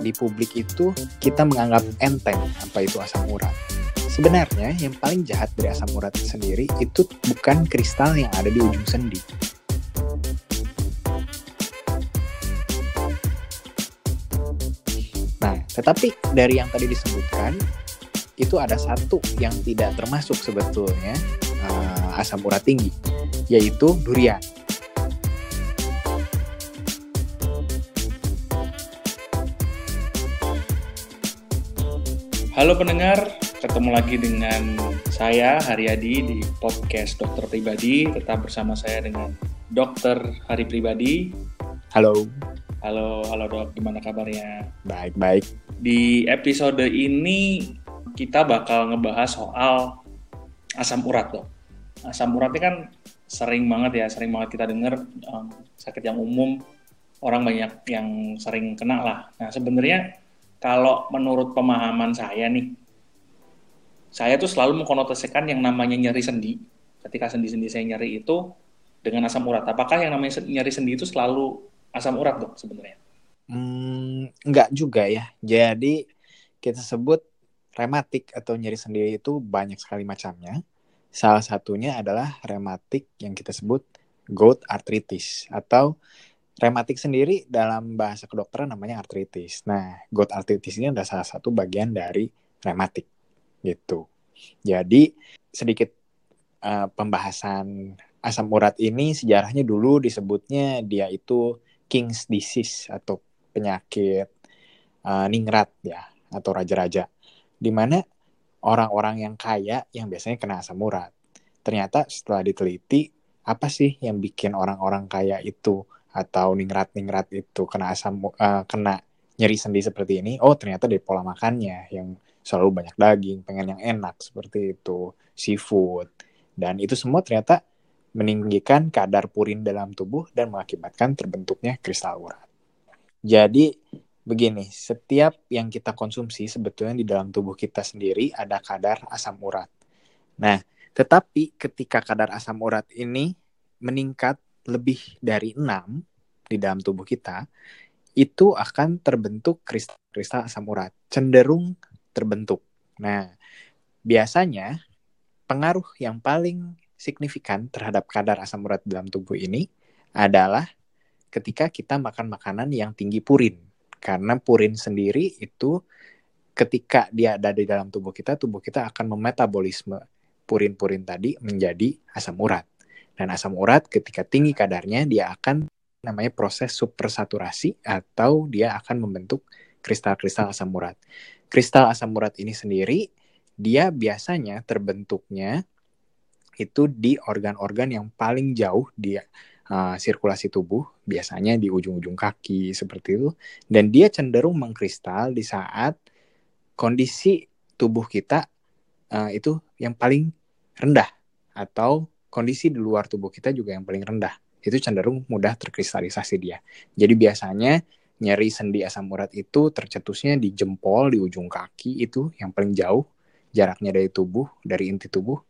Di publik itu kita menganggap enteng apa itu asam urat. Sebenarnya yang paling jahat dari asam urat sendiri itu bukan kristal yang ada di ujung sendi. Nah, tetapi dari yang tadi disebutkan itu ada satu yang tidak termasuk sebetulnya uh, asam urat tinggi, yaitu durian. Halo pendengar, ketemu lagi dengan saya Haryadi di podcast Dokter Pribadi. Tetap bersama saya dengan Dokter Hari Pribadi. Halo. Halo, halo dok, gimana kabarnya? Baik, baik. Di episode ini kita bakal ngebahas soal asam urat dok. Asam urat ini kan sering banget ya, sering banget kita dengar um, sakit yang umum, orang banyak yang sering kena lah. Nah sebenarnya kalau menurut pemahaman saya nih, saya tuh selalu mengkonotasikan yang namanya nyeri sendi. Ketika sendi-sendi saya nyeri itu dengan asam urat. Apakah yang namanya nyeri sendi itu selalu asam urat dok sebenarnya? Hmm, enggak juga ya. Jadi kita sebut rematik atau nyeri sendi itu banyak sekali macamnya. Salah satunya adalah rematik yang kita sebut gout arthritis atau Rematik sendiri dalam bahasa kedokteran namanya artritis. Nah, gout artritis ini adalah salah satu bagian dari rematik gitu. Jadi sedikit uh, pembahasan asam urat ini sejarahnya dulu disebutnya dia itu King's disease atau penyakit uh, ningrat ya atau raja-raja. Di mana orang-orang yang kaya yang biasanya kena asam urat. Ternyata setelah diteliti apa sih yang bikin orang-orang kaya itu atau ningrat-ningrat itu kena asam uh, kena nyeri sendi seperti ini, oh ternyata dari pola makannya yang selalu banyak daging, pengen yang enak seperti itu, seafood. Dan itu semua ternyata meninggikan kadar purin dalam tubuh dan mengakibatkan terbentuknya kristal urat. Jadi begini, setiap yang kita konsumsi sebetulnya di dalam tubuh kita sendiri ada kadar asam urat. Nah, tetapi ketika kadar asam urat ini meningkat lebih dari 6 di dalam tubuh kita, itu akan terbentuk kristal-kristal asam urat, cenderung terbentuk. Nah, biasanya pengaruh yang paling signifikan terhadap kadar asam urat dalam tubuh ini adalah ketika kita makan makanan yang tinggi purin. Karena purin sendiri itu ketika dia ada di dalam tubuh kita, tubuh kita akan memetabolisme purin-purin tadi menjadi asam urat. Dan asam urat ketika tinggi kadarnya dia akan namanya proses supersaturasi atau dia akan membentuk kristal-kristal asam urat. Kristal asam urat ini sendiri dia biasanya terbentuknya itu di organ-organ yang paling jauh di uh, sirkulasi tubuh, biasanya di ujung-ujung kaki seperti itu, dan dia cenderung mengkristal di saat kondisi tubuh kita uh, itu yang paling rendah atau kondisi di luar tubuh kita juga yang paling rendah. Itu cenderung mudah terkristalisasi dia. Jadi biasanya nyeri sendi asam urat itu tercetusnya di jempol, di ujung kaki itu yang paling jauh jaraknya dari tubuh, dari inti tubuh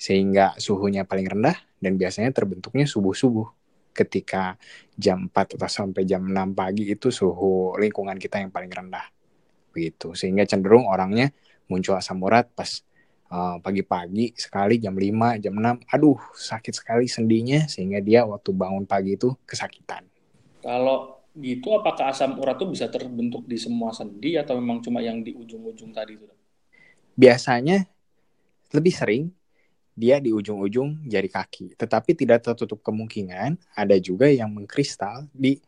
sehingga suhunya paling rendah dan biasanya terbentuknya subuh-subuh ketika jam 4 atau sampai jam 6 pagi itu suhu lingkungan kita yang paling rendah begitu sehingga cenderung orangnya muncul asam urat pas eh, pagi-pagi sekali jam 5, jam 6, aduh sakit sekali sendinya sehingga dia waktu bangun pagi itu kesakitan. Kalau gitu apakah asam urat itu bisa terbentuk di semua sendi atau memang cuma yang di ujung-ujung tadi itu? Biasanya lebih sering dia di ujung-ujung jari kaki, tetapi tidak tertutup kemungkinan ada juga yang mengkristal di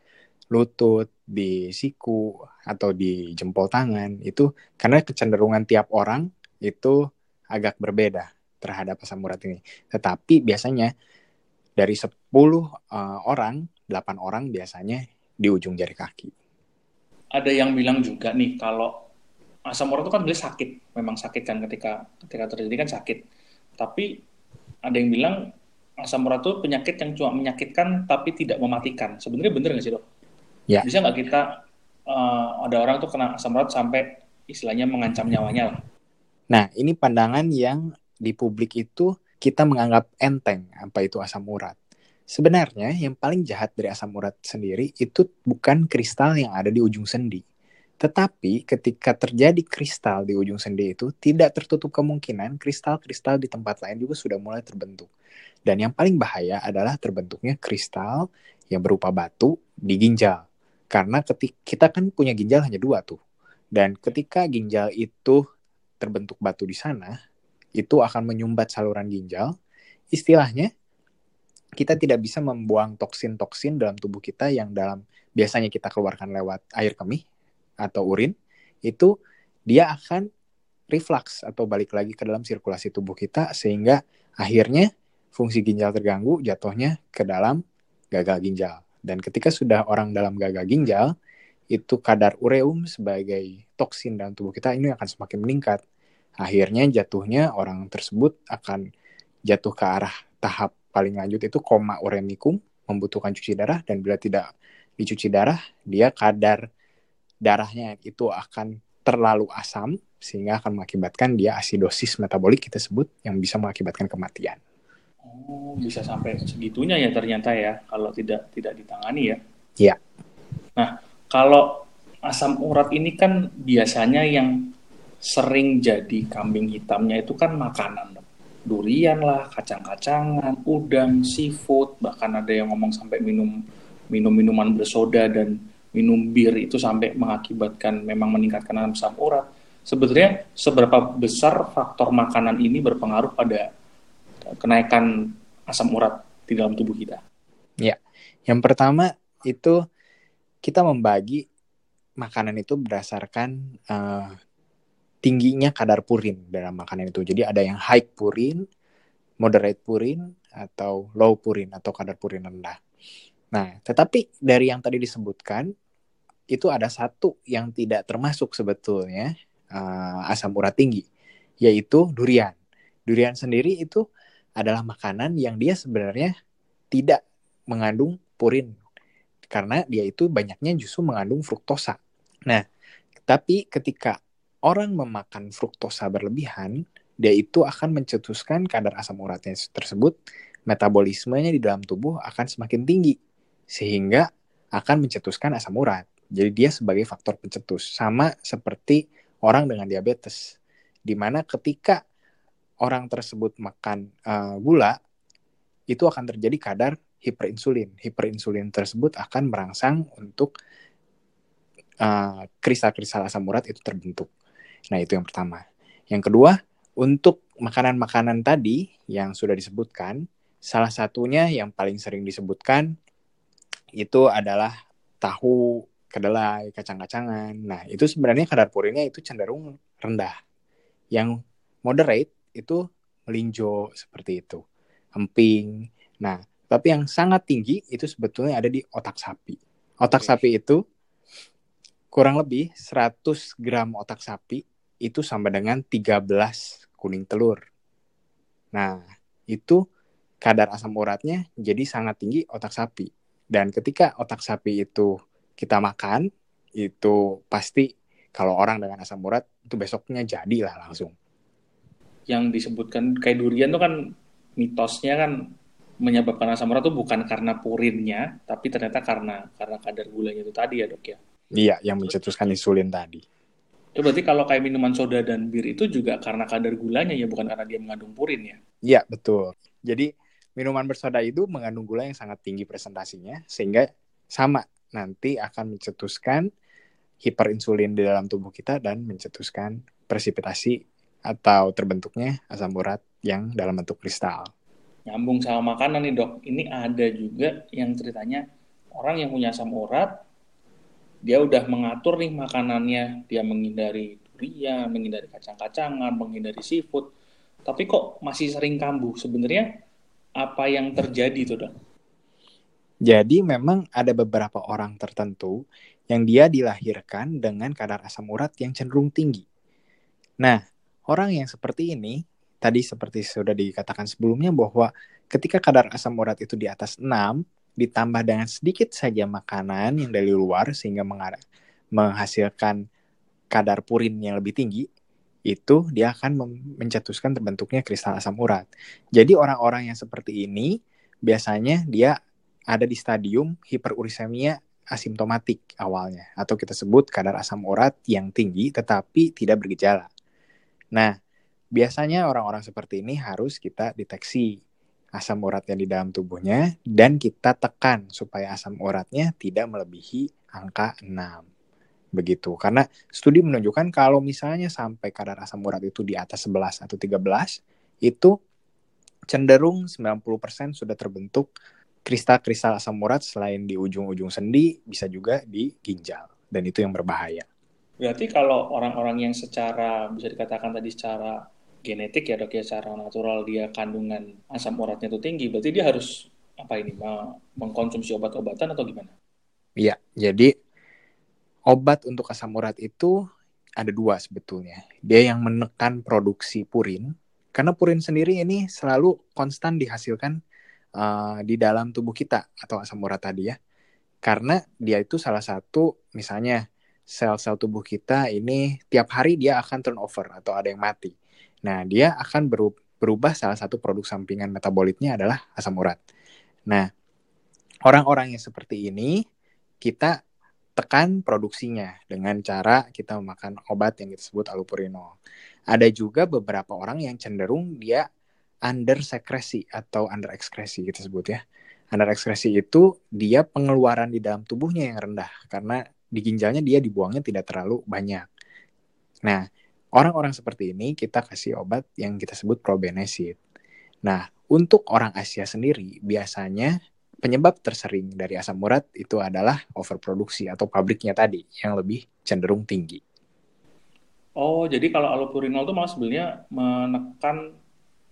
lutut, di siku atau di jempol tangan itu karena kecenderungan tiap orang itu agak berbeda terhadap asam urat ini. Tetapi biasanya dari 10 uh, eh, orang, 8 orang biasanya di ujung jari kaki. Ada yang bilang juga nih kalau asam urat itu kan boleh sakit, memang sakit kan ketika ketika terjadi kan sakit. Tapi ada yang bilang asam urat itu penyakit yang cuma menyakitkan tapi tidak mematikan. Sebenarnya benar nggak sih dok? Ya. Bisa nggak kita uh, ada orang tuh kena asam urat sampai istilahnya mengancam nyawanya lah? Nah, ini pandangan yang di publik itu kita menganggap enteng apa itu asam urat. Sebenarnya yang paling jahat dari asam urat sendiri itu bukan kristal yang ada di ujung sendi. Tetapi ketika terjadi kristal di ujung sendi itu tidak tertutup kemungkinan kristal-kristal di tempat lain juga sudah mulai terbentuk. Dan yang paling bahaya adalah terbentuknya kristal yang berupa batu di ginjal. Karena ketika kita kan punya ginjal hanya dua tuh. Dan ketika ginjal itu terbentuk batu di sana, itu akan menyumbat saluran ginjal. Istilahnya, kita tidak bisa membuang toksin-toksin dalam tubuh kita yang dalam biasanya kita keluarkan lewat air kemih atau urin, itu dia akan reflux atau balik lagi ke dalam sirkulasi tubuh kita sehingga akhirnya fungsi ginjal terganggu jatuhnya ke dalam gagal ginjal. Dan ketika sudah orang dalam gagal ginjal, itu kadar ureum sebagai toksin dalam tubuh kita ini akan semakin meningkat. Akhirnya jatuhnya orang tersebut akan jatuh ke arah tahap paling lanjut itu koma uremicum, membutuhkan cuci darah dan bila tidak dicuci darah, dia kadar darahnya itu akan terlalu asam sehingga akan mengakibatkan dia asidosis metabolik kita sebut yang bisa mengakibatkan kematian. Oh, bisa sampai segitunya ya ternyata ya kalau tidak tidak ditangani ya. Iya. Nah, kalau asam urat ini kan biasanya yang sering jadi kambing hitamnya itu kan makanan. Durian lah, kacang-kacangan, udang, seafood, bahkan ada yang ngomong sampai minum minum minuman bersoda dan minum bir itu sampai mengakibatkan memang meningkatkan asam urat. Sebetulnya seberapa besar faktor makanan ini berpengaruh pada kenaikan asam urat di dalam tubuh kita? Ya, yang pertama itu kita membagi makanan itu berdasarkan uh, tingginya kadar purin dalam makanan itu. Jadi ada yang high purin, moderate purin, atau low purin atau kadar purin rendah. Nah, tetapi dari yang tadi disebutkan itu ada satu yang tidak termasuk sebetulnya uh, asam urat tinggi, yaitu durian. Durian sendiri itu adalah makanan yang dia sebenarnya tidak mengandung purin karena dia itu banyaknya justru mengandung fruktosa. Nah, tapi ketika orang memakan fruktosa berlebihan, dia itu akan mencetuskan kadar asam uratnya tersebut, metabolismenya di dalam tubuh akan semakin tinggi sehingga akan mencetuskan asam urat. Jadi dia sebagai faktor pencetus sama seperti orang dengan diabetes. Di mana ketika orang tersebut makan uh, gula, itu akan terjadi kadar hiperinsulin. Hiperinsulin tersebut akan merangsang untuk kristal kristal-kristal asam urat itu terbentuk. Nah, itu yang pertama. Yang kedua, untuk makanan-makanan tadi yang sudah disebutkan, salah satunya yang paling sering disebutkan itu adalah tahu, kedelai, kacang-kacangan. Nah, itu sebenarnya kadar purinnya itu cenderung rendah. Yang moderate itu melinjo seperti itu, emping. Nah, tapi yang sangat tinggi itu sebetulnya ada di otak sapi. Otak sapi itu kurang lebih 100 gram otak sapi itu sama dengan 13 kuning telur. Nah, itu kadar asam uratnya jadi sangat tinggi otak sapi. Dan ketika otak sapi itu kita makan, itu pasti kalau orang dengan asam urat itu besoknya jadilah langsung yang disebutkan kayak durian tuh kan mitosnya kan menyebabkan asam urat tuh bukan karena purinnya, tapi ternyata karena karena kadar gulanya itu tadi ya dok ya. Iya, yang mencetuskan insulin tadi. Itu berarti kalau kayak minuman soda dan bir itu juga karena kadar gulanya ya, bukan karena dia mengandung purin ya? Iya, betul. Jadi minuman bersoda itu mengandung gula yang sangat tinggi presentasinya, sehingga sama nanti akan mencetuskan hiperinsulin di dalam tubuh kita dan mencetuskan presipitasi atau terbentuknya asam urat yang dalam bentuk kristal. Nyambung sama makanan nih dok, ini ada juga yang ceritanya orang yang punya asam urat, dia udah mengatur nih makanannya, dia menghindari durian, menghindari kacang-kacangan, menghindari seafood, tapi kok masih sering kambuh. Sebenarnya apa yang terjadi tuh dok? Jadi memang ada beberapa orang tertentu yang dia dilahirkan dengan kadar asam urat yang cenderung tinggi. Nah, Orang yang seperti ini, tadi seperti sudah dikatakan sebelumnya bahwa ketika kadar asam urat itu di atas 6, ditambah dengan sedikit saja makanan yang dari luar sehingga menghasilkan kadar purin yang lebih tinggi, itu dia akan mencetuskan terbentuknya kristal asam urat. Jadi orang-orang yang seperti ini biasanya dia ada di stadium hiperurisemia asimptomatik awalnya atau kita sebut kadar asam urat yang tinggi tetapi tidak bergejala. Nah, biasanya orang-orang seperti ini harus kita deteksi asam uratnya di dalam tubuhnya dan kita tekan supaya asam uratnya tidak melebihi angka 6 begitu. Karena studi menunjukkan kalau misalnya sampai kadar asam urat itu di atas 11 atau 13, itu cenderung 90% sudah terbentuk kristal-kristal asam urat selain di ujung-ujung sendi, bisa juga di ginjal. Dan itu yang berbahaya. Berarti kalau orang-orang yang secara, bisa dikatakan tadi secara genetik ya dok ya, secara natural dia kandungan asam uratnya itu tinggi, berarti dia harus apa ini, mengkonsumsi obat-obatan atau gimana? Iya, jadi obat untuk asam urat itu ada dua sebetulnya. Dia yang menekan produksi purin, karena purin sendiri ini selalu konstan dihasilkan uh, di dalam tubuh kita atau asam urat tadi ya. Karena dia itu salah satu misalnya sel-sel tubuh kita ini tiap hari dia akan turnover atau ada yang mati. Nah, dia akan berubah salah satu produk sampingan metabolitnya adalah asam urat. Nah, orang-orang yang seperti ini kita tekan produksinya dengan cara kita memakan obat yang disebut allopurinol. Ada juga beberapa orang yang cenderung dia under sekresi atau under ekskresi kita sebut ya. Under ekskresi itu dia pengeluaran di dalam tubuhnya yang rendah karena di ginjalnya dia dibuangnya tidak terlalu banyak. Nah, orang-orang seperti ini kita kasih obat yang kita sebut probenesid. Nah, untuk orang Asia sendiri biasanya penyebab tersering dari asam urat itu adalah overproduksi atau pabriknya tadi yang lebih cenderung tinggi. Oh, jadi kalau allopurinol itu malah sebenarnya menekan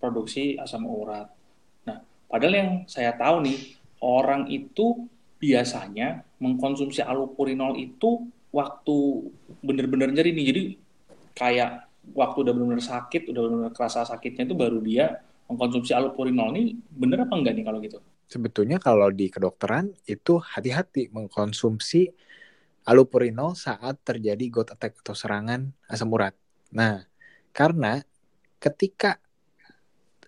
produksi asam urat. Nah, padahal yang saya tahu nih, orang itu biasanya mengkonsumsi allopurinol itu waktu benar-benar jadi nih. Jadi kayak waktu udah benar-benar sakit, udah benar-benar kerasa sakitnya itu baru dia mengkonsumsi allopurinol ini bener apa enggak nih kalau gitu? sebetulnya kalau di kedokteran itu hati-hati mengkonsumsi allopurinol saat terjadi gout attack atau serangan asam urat. Nah, karena ketika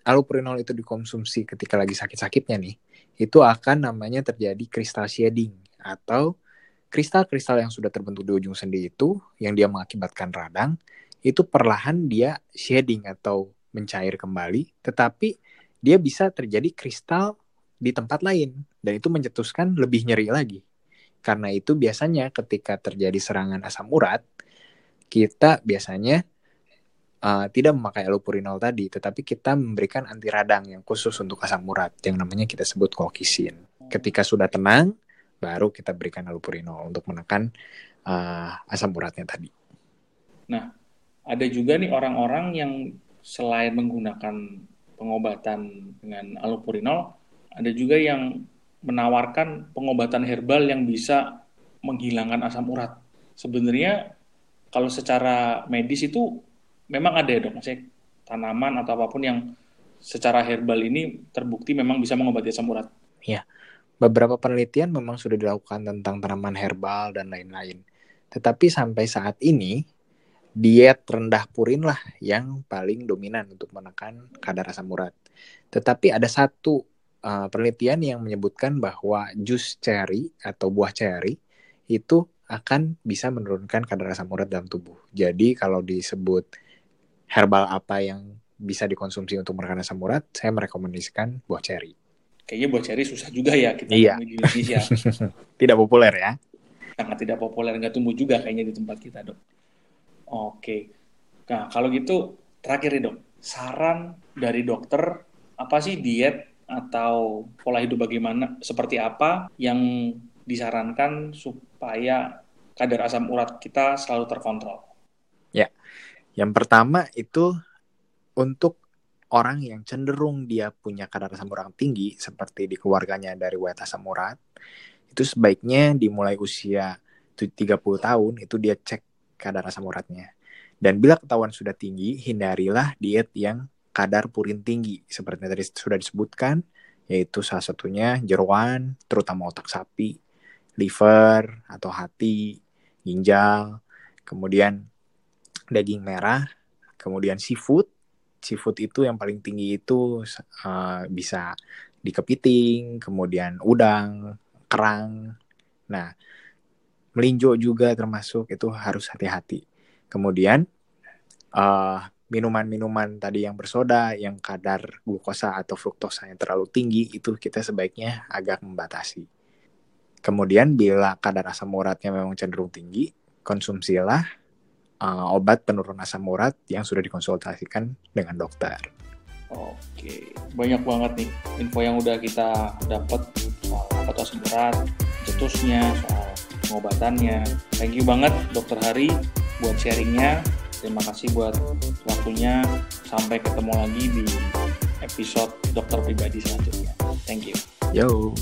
allopurinol itu dikonsumsi ketika lagi sakit-sakitnya nih, itu akan namanya terjadi kristal shedding atau kristal-kristal yang sudah terbentuk di ujung sendi itu yang dia mengakibatkan radang itu perlahan dia shedding atau mencair kembali, tetapi dia bisa terjadi kristal di tempat lain dan itu mencetuskan lebih nyeri lagi. Karena itu biasanya ketika terjadi serangan asam urat, kita biasanya uh, tidak memakai allopurinol tadi, tetapi kita memberikan anti radang yang khusus untuk asam urat yang namanya kita sebut kolkisin. Ketika sudah tenang, baru kita berikan allopurinol untuk menekan uh, asam uratnya tadi. Nah, ada juga nih orang-orang yang selain menggunakan pengobatan dengan allopurinol, ada juga yang menawarkan pengobatan herbal yang bisa menghilangkan asam urat. Sebenarnya kalau secara medis itu memang ada ya dok, maksudnya tanaman atau apa pun yang secara herbal ini terbukti memang bisa mengobati asam urat. Iya, beberapa penelitian memang sudah dilakukan tentang tanaman herbal dan lain-lain. Tetapi sampai saat ini diet rendah purin lah yang paling dominan untuk menekan kadar asam urat. Tetapi ada satu uh, penelitian yang menyebutkan bahwa jus cherry atau buah cherry itu akan bisa menurunkan kadar asam urat dalam tubuh. Jadi kalau disebut herbal apa yang bisa dikonsumsi untuk menekan asam urat, saya merekomendasikan buah cherry. Kayaknya buah cherry susah juga ya kita iya. di Indonesia. tidak populer ya. Sangat tidak populer, nggak tumbuh juga kayaknya di tempat kita dok. Oke, nah kalau gitu terakhir nih dok, saran dari dokter apa sih diet atau pola hidup bagaimana seperti apa yang disarankan supaya kadar asam urat kita selalu terkontrol? Ya, yang pertama itu untuk orang yang cenderung dia punya kadar asam urat tinggi seperti di keluarganya dari riwayat asam urat itu sebaiknya dimulai usia 30 tahun itu dia cek kadar asam uratnya. Dan bila ketahuan sudah tinggi, hindarilah diet yang kadar purin tinggi seperti tadi sudah disebutkan yaitu salah satunya jeruan terutama otak sapi, liver atau hati, ginjal, kemudian daging merah, Kemudian seafood, seafood itu yang paling tinggi itu uh, bisa di kepiting, kemudian udang, kerang. Nah, melinjo juga termasuk itu harus hati-hati. Kemudian uh, minuman-minuman tadi yang bersoda, yang kadar glukosa atau fruktosa yang terlalu tinggi itu kita sebaiknya agak membatasi. Kemudian bila kadar asam uratnya memang cenderung tinggi, konsumsilah uh, obat penurun asam urat yang sudah dikonsultasikan dengan dokter. Oke, banyak banget nih info yang udah kita dapat soal itu asam urat, cetusnya, soal pengobatannya. Thank you banget Dokter Hari buat sharingnya. Terima kasih buat waktunya. Sampai ketemu lagi di episode dokter pribadi selanjutnya. Thank you. Yo.